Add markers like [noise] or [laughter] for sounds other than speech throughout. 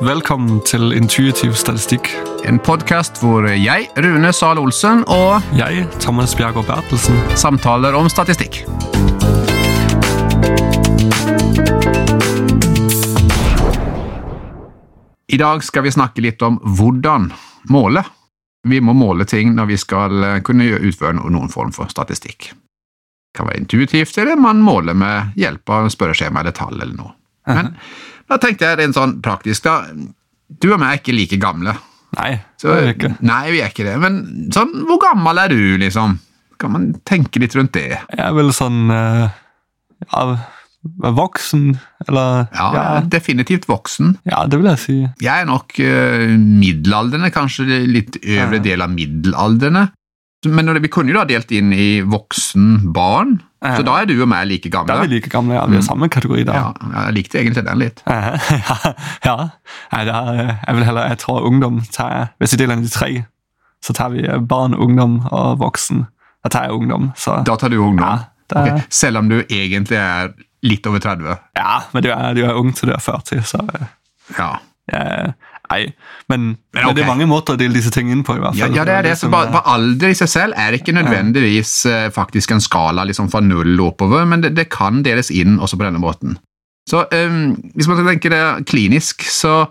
Velkommen til Intuitiv statistikk. En podkast hvor jeg, Rune Zahl Olsen, og Jeg, Thomas Bjergård Bertelsen. samtaler om statistikk. I dag skal vi snakke litt om hvordan måle. Vi må måle ting når vi skal eh, kunne utføre no- noen form for statistikk. Det kan være intuitivt, eller man måler med hjelp av spørreskjema eller tall eller noe. Men da tenkte jeg rent sånn praktisk, da. Du og meg er ikke like gamle. Nei, Så, det er vi ikke. Nei, vi er ikke det. Men sånn, hvor gammel er du, liksom? Kan man tenke litt rundt det? Jeg er vel sånn eh, ja, voksen, eller Ja, ja, definitivt voksen. ja, det vil jeg si. Jeg er nok uh, middelaldrende, kanskje litt øvre Ja. del av middelaldrende. Men vi kunne jo da delt inn i voksen, barn. Så da er du og meg like gamle. Da er vi like gamle, ja. Vi er samme kategori da. Ja, jeg likte egentlig den litt. ja. [laughs] ja. Nei, jeg vil heller, jeg tror ungdom tar jeg, Hvis vi deler den i tre, så tar vi barn, ungdom og voksen. Da tar jeg ungdom, så Da tar du ungdom. Ja, det okay. Selv om du egentlig er litt over 30. Ja, men du er, du er ung til du er 40, så Ja. ja, Nei, men, Men men, det er mange måter å dele disse tingene inn på. i hvert fall. ja, det er det. Så bare, bare alder i seg selv er ikke nødvendigvis eh, faktisk en skala liksom fra null oppover, men det, det kan deles inn også på denne måten. Så eh, Hvis man tenker det klinisk, så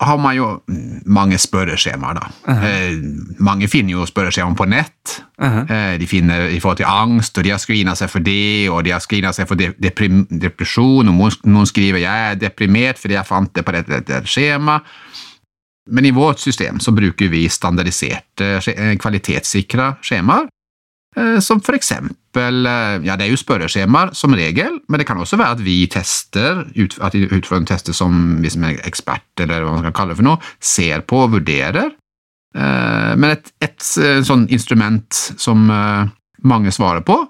har man jo mange spørreskjemaer, da. Eh, mange finner jo spørreskjemaer på nett. Mhm. -huh. de finner i forhold til angst, og de har screena seg for det, og de har screena seg for depresjon, og noen, skriver 'jeg er deprimert fordi jeg fant det på dette, dette skjemaet'. Men i vårt system så bruker vi standardiserte, eh, kvalitetssikra skjemaer, eh, som for eksempel eh, Ja, det er jo spørreskjemaer som regel, men det kan også være at vi tester, at vi utfører en tester som vi som er ekspert, eller hva man skal kalle det for noe, ser på og vurderer. Eh, Men et, et eh, sånn instrument som eh, mange svarer på,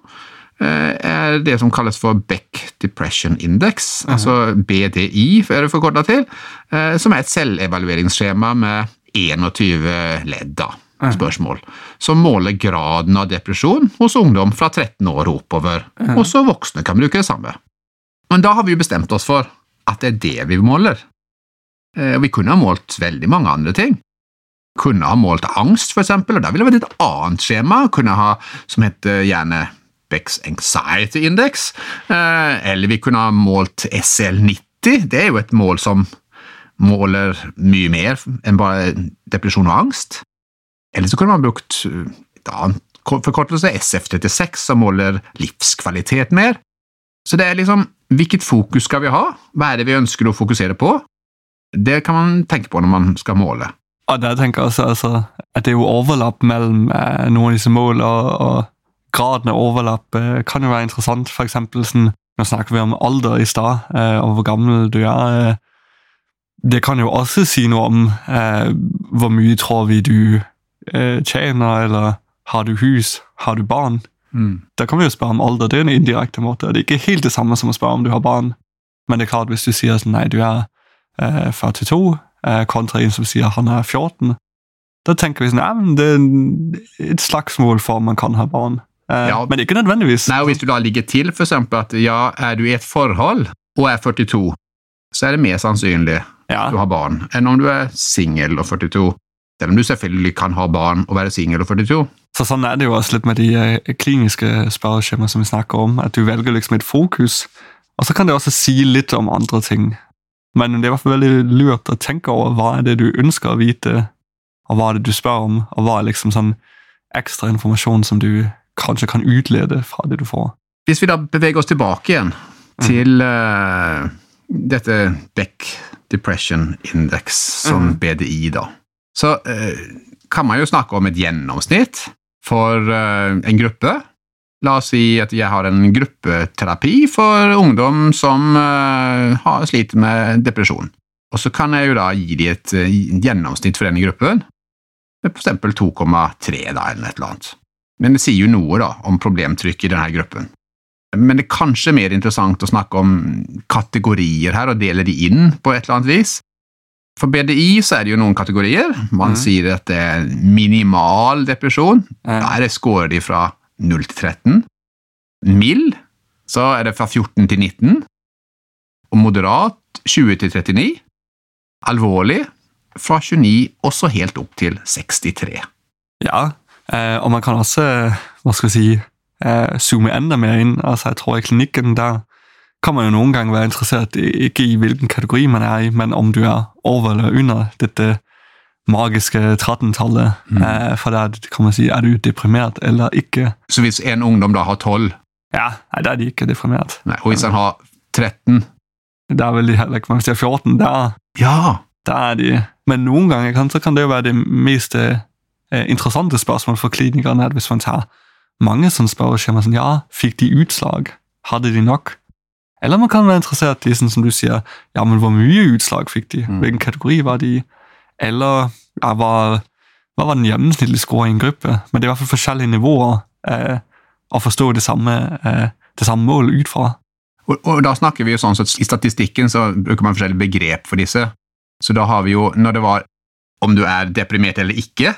er det som kalles for Beck Depression Index, altså BDI er det forkorta til, som er et selvevalueringsskjema med 21 ledd, spørsmål, som måler graden av depresjon hos ungdom fra 13 år og oppover. Også voksne kan bruke det samme. Men da har vi jo bestemt oss for at det er det vi måler. Vi kunne ha målt veldig mange andre ting. Kunne ha målt angst, eksempel, og da ville det vært et annet skjema, kunne ha, som heter gjerne Becks Anxiety Index, eh, eller vi kunne ha målt SL90, det er jo et mål som måler mye mer enn bare depresjon og angst. Eller så kunne man brukt eh, et annet forkortelse, SF36, som måler livskvalitet mer. Så det er liksom, hvilket fokus skal vi ha? Hva er det vi ønsker å fokusere på? Det kan man tenke på når man skal måle. Og der tenker jeg også altså, at det er jo overlapp mellom eh, noen av disse målene, og, og graden av overlapp eh, kan jo være interessant. For eksempel sånn, nå snakker vi om alder i stad, eh, og hvor gammel du er. Eh, det kan jo også si noe om eh, hvor mye tror vi du eh, tjener, eller har du hus, har du barn? Da kan vi jo spørre om alder, det er en indirekte måte. Det er ikke helt det samme som å spørre om du har barn. Men det er klart, hvis du sier sånn, nei, du er eh, 42, eh, kontra en som sier han er 14, da tenker vi sånn, ja, men det er et slagsmål for om man kan ha barn. Eh, Ja. Men ikke nødvendigvis. Nei, og Hvis du da ligger til eksempel at ja, er du i et forhold og er 42, så er det mer sannsynlig Ja. at du har barn enn om du er singel og 42. Selv om du selvfølgelig kan ha barn og være singel og 42. Så sånn er det jo også litt med de eh, kliniske spørreskjemaene som vi snakker om, at du velger liksom et fokus, og så kan det også si litt om andre ting. Men det er i hvert fall veldig lurt å tenke over hva er det du ønsker å vite, og hva er det du spør om, og hva er liksom sånn ekstra informasjon som du kanskje kan utlede fra det du får. Hvis vi da beveger oss tilbake igjen til uh, dette Beck Depression Index, som BDI, da, så uh, kan man jo snakke om et gjennomsnitt for uh, en gruppe. La oss si at jeg har en gruppeterapi for ungdom som uh, har sliter med depresjon. Og så kan jeg jo da gi dem et eh, gjennomsnitt for denne gruppen, f.eks. for eksempel 2,3 da, eller et eller annet. Men det sier jo noe da om problemtrykk i denne gruppen. Men det er kanskje mer interessant å snakke om kategorier her, og dele de inn på et eller annet vis. For BDI så er det jo noen kategorier. Man mm. sier at det er minimal depresjon. Mm. Er det scorer de fra 0 til 13. Mild, så er det fra 14 til 19. Og moderat 20 til 39. alvorlig fra 29 og så helt opp til 63. Ja, eh, og man kan også, hva skal jeg si, eh, zoome enda mer inn. Altså, jeg tror i klinikken der kan man jo noen ganger være interessert ikke i hvilken kategori man er i, men om du er over eller under dette magiske 13-tallet. Mm. Eh, for da kan man si, er du deprimert eller ikke? Så hvis en ungdom da har 12, Ja, nei, da er de ikke deprimert. nei, og hvis han har 13 Da er vel de heller ikke, men hvis de er 14, da Ja! Da er de. Men noen ganger kan, så kan det jo være det mest eh, interessante spørsmålet for klinikerne, at hvis man tar mange som spør og man sånn, ja, fikk de utslag? Hadde de nok? Eller man kan være interessert i, sånn som du sier, ja, men hvor mye utslag fikk de? Mm. Hvilken kategori var de i? Eller ja, hva, hva var den gjennomsnittlige score i en gruppe? Men det er i hvert fall forskjellige nivåer eh, å forstå det samme, eh, det samme målet ut fra. Og, og da snakker vi jo sånn at I statistikken så bruker man forskjellige begrep for disse. Så da har vi jo, når det var om du er deprimert eller ikke,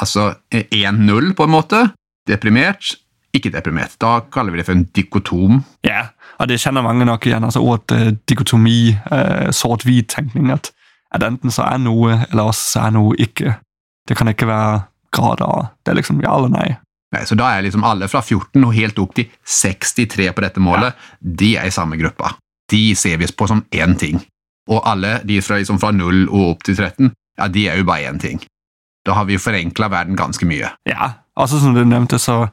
altså 1-0 på en måte, deprimert, ikke deprimert, da kaller vi det for en dikotom. Ja, og det kjenner mange nok igjen. altså Ordet eh, dikotomi, eh, sort-hvit-tenkning. At, at enten så er noe, eller også så er noe ikke. Det kan ikke være grader. Det er liksom ja eller nei. Nei, så da er liksom alle fra 14 og helt opp til 63 på dette målet, de er i samme gruppa. De ser vi på som én ting. Og alle de fra, liksom fra 0 og opp til 13, ja, de er jo bare én ting. Da har vi jo forenkla verden ganske mye. Ja, altså som du nevnte, så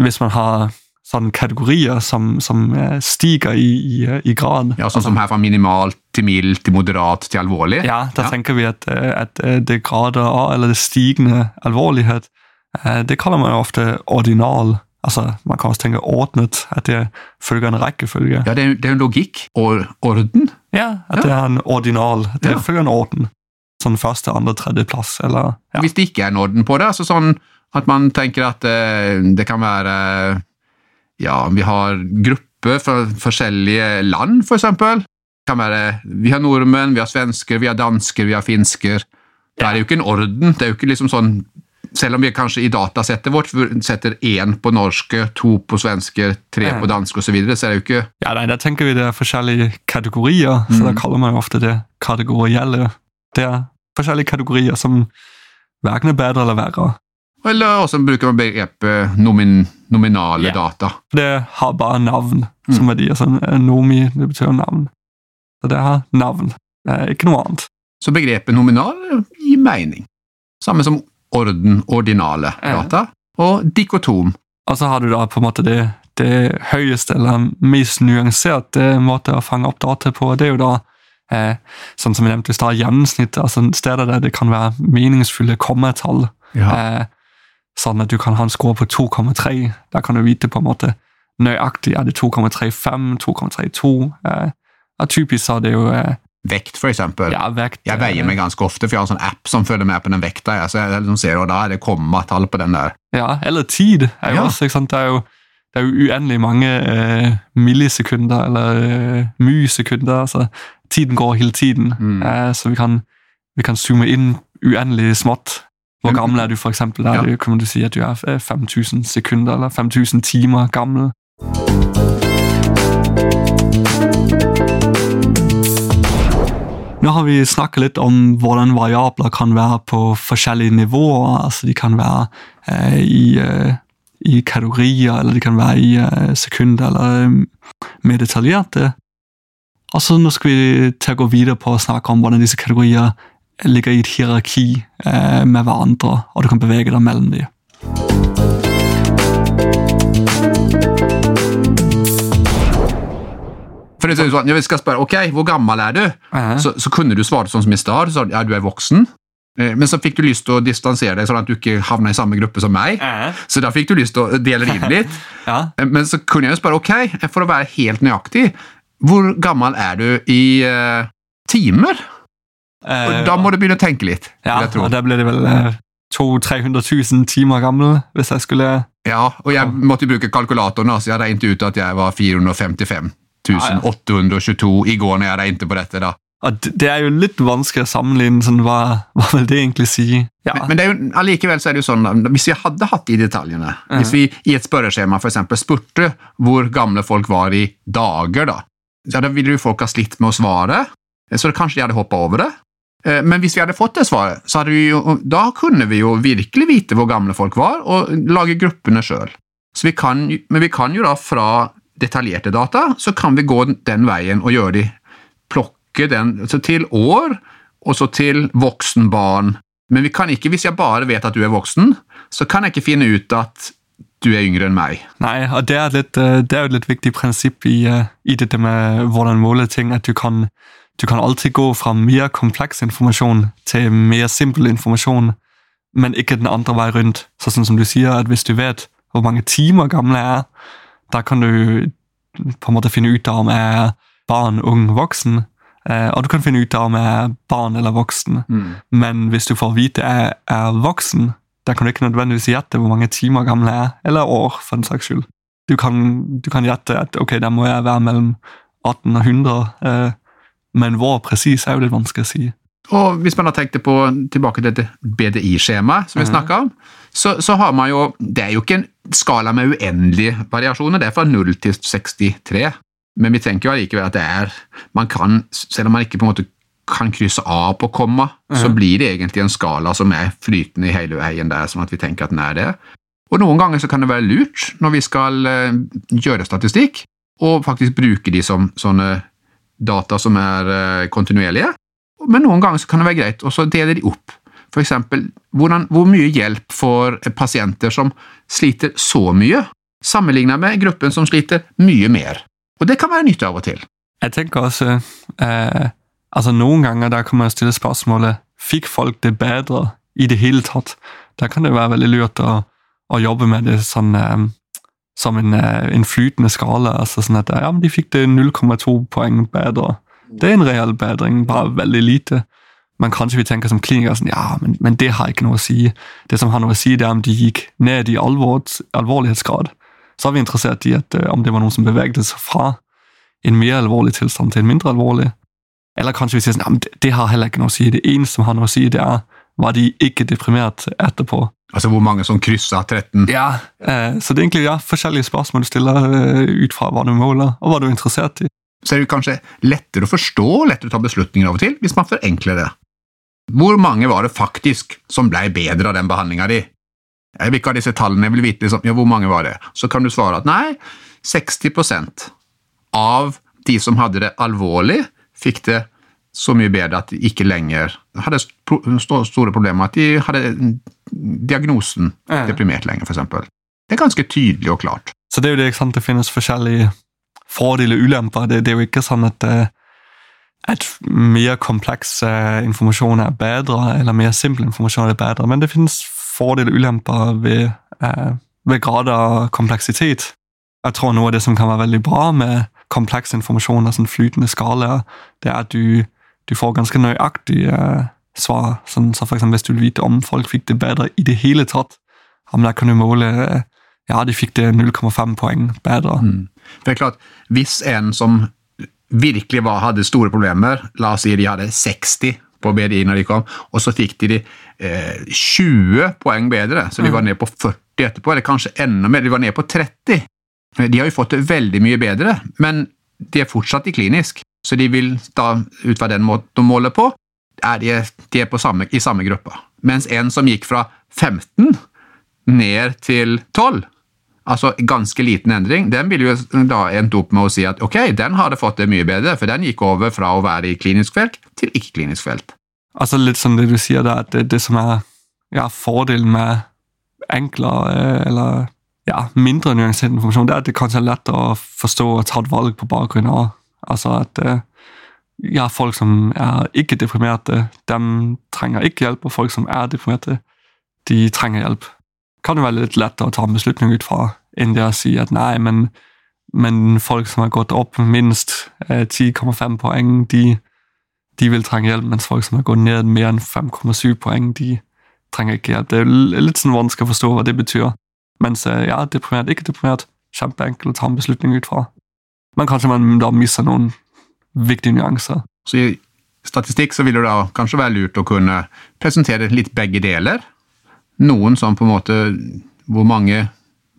hvis man har sånne kategorier som, som eh, stiger i, i, i grad Ja, Sånn som her fra minimalt til mild til moderat til alvorlig. Ja, da Ja. tenker vi at, eh, at det grader av, eller det stigende alvorlighet, det kaller man jo ofte ordinal. Altså, Man kan også tenke ordnet, at det følger en rekkefølge. Ja, det er, det er en logikk Or, orden. Ja, at Ja. det er en ordinal. Det Ja. følger en orden. Sånn første, andre, tredjeplass, eller ja. Hvis det ikke er en orden på det, altså sånn at man tenker at uh, det kan være Ja, vi har grupper fra forskjellige land, for eksempel. Kan være, vi har nordmenn, vi har svensker, vi har dansker, vi har finsker. Det er jo ikke en orden. det er jo ikke liksom sånn selv om vi kanskje i datasettet vårt setter én på norske, to på svensker, tre på dansk osv., så, videre, så er det jo ikke ja, nei, Da tenker vi det er forskjellige kategorier, så Mm. da kaller man jo ofte det kategorielle. Det er forskjellige kategorier som verken er bedre eller verre. Eller også bruker man begrepet nomin, nominale yeah. data. Det har bare navn Mm. som verdi. Altså, nomi det betyr navn. Så det har navn, ikke noe annet. Så begrepet nominal gir mening. Samme som orden, ordinale data, data, og dikotom. Og så har du da på en måte det, det høyeste eller mest nyanserte måte å fange opp data på. Det er jo da eh, sånn som vi nevnte i stad, gjennomsnitt. altså Steder der det kan være meningsfulle kommatall. Eh, sånn at du kan ha en score på 2,3. Da kan du vite på en måte nøyaktig er det 2,35, 2,32. Eh, typisk så er det jo eh, Vekt, for eksempel. ja, vekt. Jeg veier eh, meg ganske ofte, for jeg har en sånn app som følger med på den vekta. jeg, så jeg liksom ser, og Da er det kommatall på den der. Ja, eller tid er jo Ja. også, ikke sant? Det er jo, det er jo uendelig mange eh, millisekunder, eller eh, mysekunder. Altså, tiden går hele tiden, Mm. eh, så vi kan, vi kan zoome inn uendelig smått. Hvor gammel er du, for eksempel? Der Ja. kan du si at du er eh, 5000 sekunder, eller 5000 timer gammel. Nå har vi snakket litt om hvordan variabler kan være på forskjellige nivåer. Altså de kan være eh, i, eh, i kategorier, eller de kan være i eh, sekunder, eller mer detaljerte. Og så nå skal vi til å gå videre på å snakke om hvordan disse kategorier ligger i et hierarki eh, med hverandre, og du kan bevege deg mellom dem. For det er sånn, jeg skal spørre ok, hvor gammel er du, Eh, så, så kunne du svare sånn som i stad. så Ja, du er voksen. Eh, Men så fikk du lyst til å distansere deg, sånn at du ikke havna i samme gruppe som meg. eh, Så da fikk du lyst til å dele inn litt. [laughs] ja. Eh, Men så kunne jeg jo spørre, ok, for å være helt nøyaktig, hvor gammel er du i uh, timer? Og Eh, da må du begynne å tenke litt. ja, og da ble det vel eh, 200 000-300 000 timer gammel, hvis jeg skulle Ja, og jeg måtte bruke kalkulatoren, så jeg regnet ut at jeg var 455 822 i går når jeg regnet på dette. da. Og det er jo litt vanskelig å sammenligne, sånn, hva, [laughs] hva vil det egentlig si? Ja, Men, men det er jo, allikevel så er det jo sånn, hvis vi hadde hatt de detaljene, hvis vi i et spørreskjema for eksempel spurte hvor gamle folk var i dager, da, ja, da ville jo folk ha slitt med å svare. så kanskje de hadde hoppa over det. Eh, Men hvis vi hadde fått det svaret, så vi jo, da kunne vi jo virkelig vite hvor gamle folk var, og lage gruppene sjøl. Men vi kan jo da fra detaljerte data, så kan vi gå den veien og gjøre de Plukke den så til år, og så til voksen barn. Men vi kan ikke, hvis jeg bare vet at du er voksen, så kan jeg ikke finne ut at du er yngre enn meg. Nei, og det er, lidt, øh, det er jo et litt viktig prinsipp i, øh, i dette med, hvordan måle ting, at du kan, du kan alltid gå fra mere kompleks information til mere simpel information, men ikke den andre vej rundt. Så sådan som du sier, at hvis du vet, hvor mange timer gamle er, da kan du på en måte finne ut av om jeg er barn, ung, voksen, øh, og du kan finne ut av om jeg er barn eller voksen. Mm. Men hvis du får vite at jeg er voksen, da kan du ikke nødvendigvis gjette, hvor mange timer gamle er, eller år, for den saks skyld. Du kan, du kan gjette, at ok, da må jeg være mellom 18 og 100, øh, men hva presis er jo litt vanskelig å si. Og hvis man da tenkte på tilbake til dette BDI-skjemaet som vi Mhm. snakka om, så, så har man jo Det er jo ikke en skala med uendelige variasjoner, det er fra 0 til 63. Men vi tenker jo allikevel at det er man kan, Selv om man ikke på en måte kan krysse av på komma, så Mhm. blir det egentlig en skala som er flytende i hele veien der, sånn at vi tenker at den er det. Og noen ganger så kan det være lurt, når vi skal eh, gjøre statistikk, å faktisk bruke de som sånne data som er eh, kontinuerlige. Men noen ganger kan det være greit å dele de opp. For eksempel, hvordan, hvor mye hjelp får pasienter som sliter så mye, sammenlignet med gruppen som sliter mye mer. Og det kan være nyttig av og til. Jeg tenker også, eh, altså Noen ganger der kan man stille spørsmålet fikk folk det bedre i det hele tatt. Der kan det være veldig lurt å, å jobbe med det sånn øh, som en, øh, en flytende skala, altså sånn at ja, de fikk det 0,2 poeng bedre. Det er en reell bedring, bare veldig lite. Men kanskje vi tenker som klinikere sånn, ja, men, men det har ikke noe å si. Det som har noe å si, det er, om de gikk ned i alvor, alvorlighetsgrad. Så er vi interessert i, at, øh, om det var noen som beveget seg fra en mer alvorlig tilstand til en mindre alvorlig. Eller kanskje vi sier sånn, ja, men det, det har heller ikke noe å si. Det eneste, som har noe å si, det er, var de ikke deprimert etterpå. Altså hvor mange som krysser 13. Ja, eh, så det er egentlig ja, forskjellige spørsmål du stiller ut fra, hva du måler, og hva du er interessert i. så er det kanskje lettere å forstå, lettere å ta beslutninger av og til, hvis man forenkler det. Hvor mange var det faktisk som ble bedre av den behandlinga di? Ikke ha disse tallene, vil vite liksom, ja, hvor mange var det? Så kan du svare at nei, 60% av de som hadde det alvorlig, fikk det så mye bedre at de ikke lenger hadde store problemer at de hadde diagnosen Ja. deprimert lenger, f.eks. Det er ganske tydelig og klart. Så det er jo det, ikke sant? Det finnes forskjellige fordele og ulemper. Det, det er jo ikke sånn at, øh, at mer kompleks information er bedre, eller mer simpel informasjon er bedre, men det finnes fordele og ulemper ved, øh, ved grad av kompleksitet. Jeg tror noe av det, som kan være veldig bra med kompleks informasjon, og en flytende skala, det er, at du, du får ganske nøyaktig øh, svar. Sådan, så for eksempel, hvis du vil vite, om folk fikk det bedre i det hele tatt, om der kan du måle, øh, ja, de fikk det 0,5 poeng bedre. Mm. Det er klart, hvis en som virkelig var, hadde store problemer, la oss si de hadde 60 på BDI når de kom, og så fikk de de eh, 20 poeng bedre, så de var ned på 40 etterpå, eller kanskje enda mer, de var ned på 30. De har jo fått det veldig mye bedre, men de er fortsatt i klinisk, så de vil da, ut fra den måten de måler på, er de, de er samme, i samme gruppa. Mens en som gikk fra 15 ned til 12, altså ganske liten endring, den ville jo da endt opp med å si at ok, den hadde fått det mye bedre, for den gikk over fra å være i klinisk felt til ikke-klinisk felt. Altså Litt som det, du sier, der, at det, det som er ja, fordelen med enklere øh, eller ja, mindre nyansert informasjon, det er, at det kanskje er lettere å forstå og ta et valg på bakgrunn av. Altså at øh, ja, folk, som er ikke deprimerte, dem trenger ikke hjelp, og folk, som er deprimerte, de trenger hjelp. Det Kan det være litt lettere å ta en beslutning ut fra, end det å si at nei, men, men folk, som har gått opp mindst øh, 10,5 poeng, de, de vil trenge hjelp, mens folk, som har gått ned mer enn 5,7 poeng, de trenger ikke hjelp. Det er litt sånn vanskelig å forstå, hva det betyr. Mens øh, ja, deprimert, ikke deprimert, kjempeenkelt å ta en beslutning ut fra. Men kanskje man da mister nogle vigtige nyanser. Så i statistikk så vil det da kanskje være lurt å kunne presentere litt begge deler. Noen som på en måte hvor mange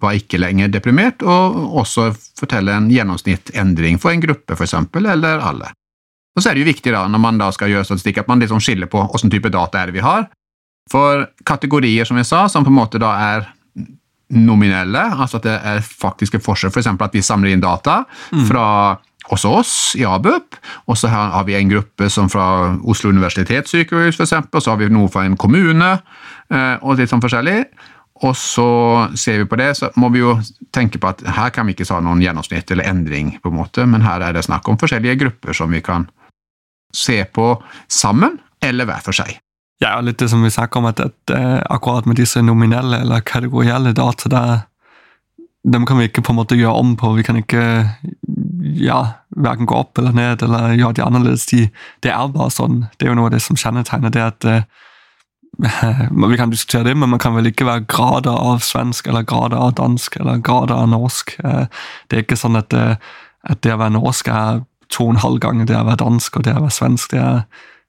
var ikke lenger deprimert, og også fortelle en gjennomsnittendring for en gruppe, f.eks., eller alle. Og så er det jo viktig da, når man da skal gjøre statistikk, at man liksom skiller på hvilken type data er det vi har. For kategorier, som jeg sa, som på en måte da er nominelle, altså at det er faktiske forskjell, f.eks. For at vi samler inn data fra hos oss i ABUP, og så har vi en gruppe som fra Oslo universitetssykehus, og så har vi noe fra en kommune, eh, og litt sånn forskjellig. Og så ser vi på det, så må vi jo tenke på at her kan vi ikke ha noen gjennomsnitt eller endring, på en måte, men her er det snakk om forskjellige grupper som vi kan se på sammen, eller hver for seg. Ja, litt det som vi snakker om, at, at eh, akkurat med disse nominelle eller kategorielle data, der, dem kan vi ikke på en måte gjøre om på. Vi kan ikke ja, hverken går opp eller ned eller gjør de annerledes. De, det er bare sånn. Det er jo noe av det som kjennetegner det at eh, [laughs] Vi kan diskutere det, men man kan vel ikke være grader av svensk eller grader av dansk eller grader av norsk. Eh, det er ikke sånn at, eh, at det å være norsk er to og en halv ganger det å være dansk, og det å være svensk det er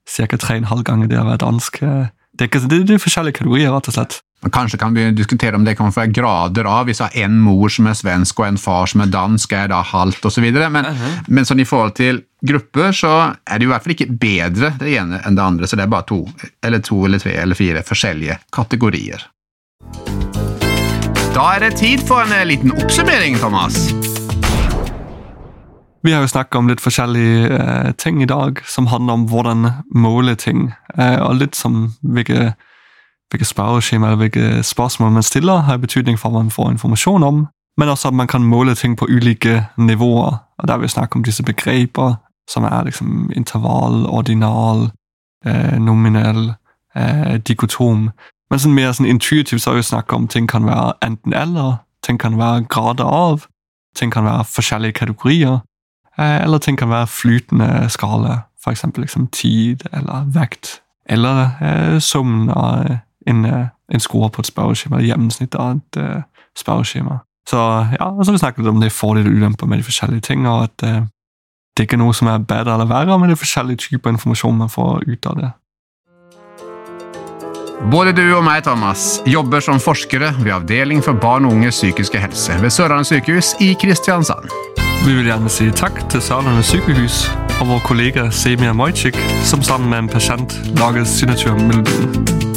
ca. tre og en halv ganger det å være dansk. Eh, Det er, ikke, det, det er forskjellige kategorier, rett og slett. Men Kanskje kan vi diskutere om det kan være grader av, hvis jeg har en mor som er svensk og en far som er dansk, er da halvt osv. Men, men sånn i forhold til grupper, så er det jo i hvert fall ikke bedre det ene enn det andre, så det er bare to eller to eller tre eller fire forskjellige kategorier. Da er det tid for en eh, liten oppsummering, Thomas. Vi har jo snakket om litt forskjellige eh, ting i dag som handler om hvordan måle ting. Eh, og litt som hvilke, hvilke spørreskjema eller hvilke spørsmål man stiller, har betydning for hva man får informasjon om. Men også at man kan måle ting på ulike nivåer. Og der vil vi snakke om disse begreper som er liksom intervall, ordinal, eh, nominell, eh, dikotom. Men sånn mer sånn intuitivt så vil vi snakke om ting kan være enten-eller, ting kan være grader av, ting kan være forskjellige kategorier. Eh, Eller ting kan være flytende skala, f.eks. Liksom tid eller vekt. Eller eh, summen av en, score på et spørreskjema, eller gjennomsnittet av et uh, spørreskjema. Så ja, og så har vi snakket om det fordeler og ulemper med de forskjellige ting, og at uh, det er ikke noe som er bedre eller verre, men det er forskjellige typer informasjon man får ut av det. Både du og meg, Thomas, jobber som forskere ved Avdeling for barn og unges psykiske helse ved Sørlandet sykehus i Kristiansand. Vi vil gjerne si takk til Sørlandet sykehus og vår kollega Semia Mojcik, som sammen med en pasient lager signaturmelodien.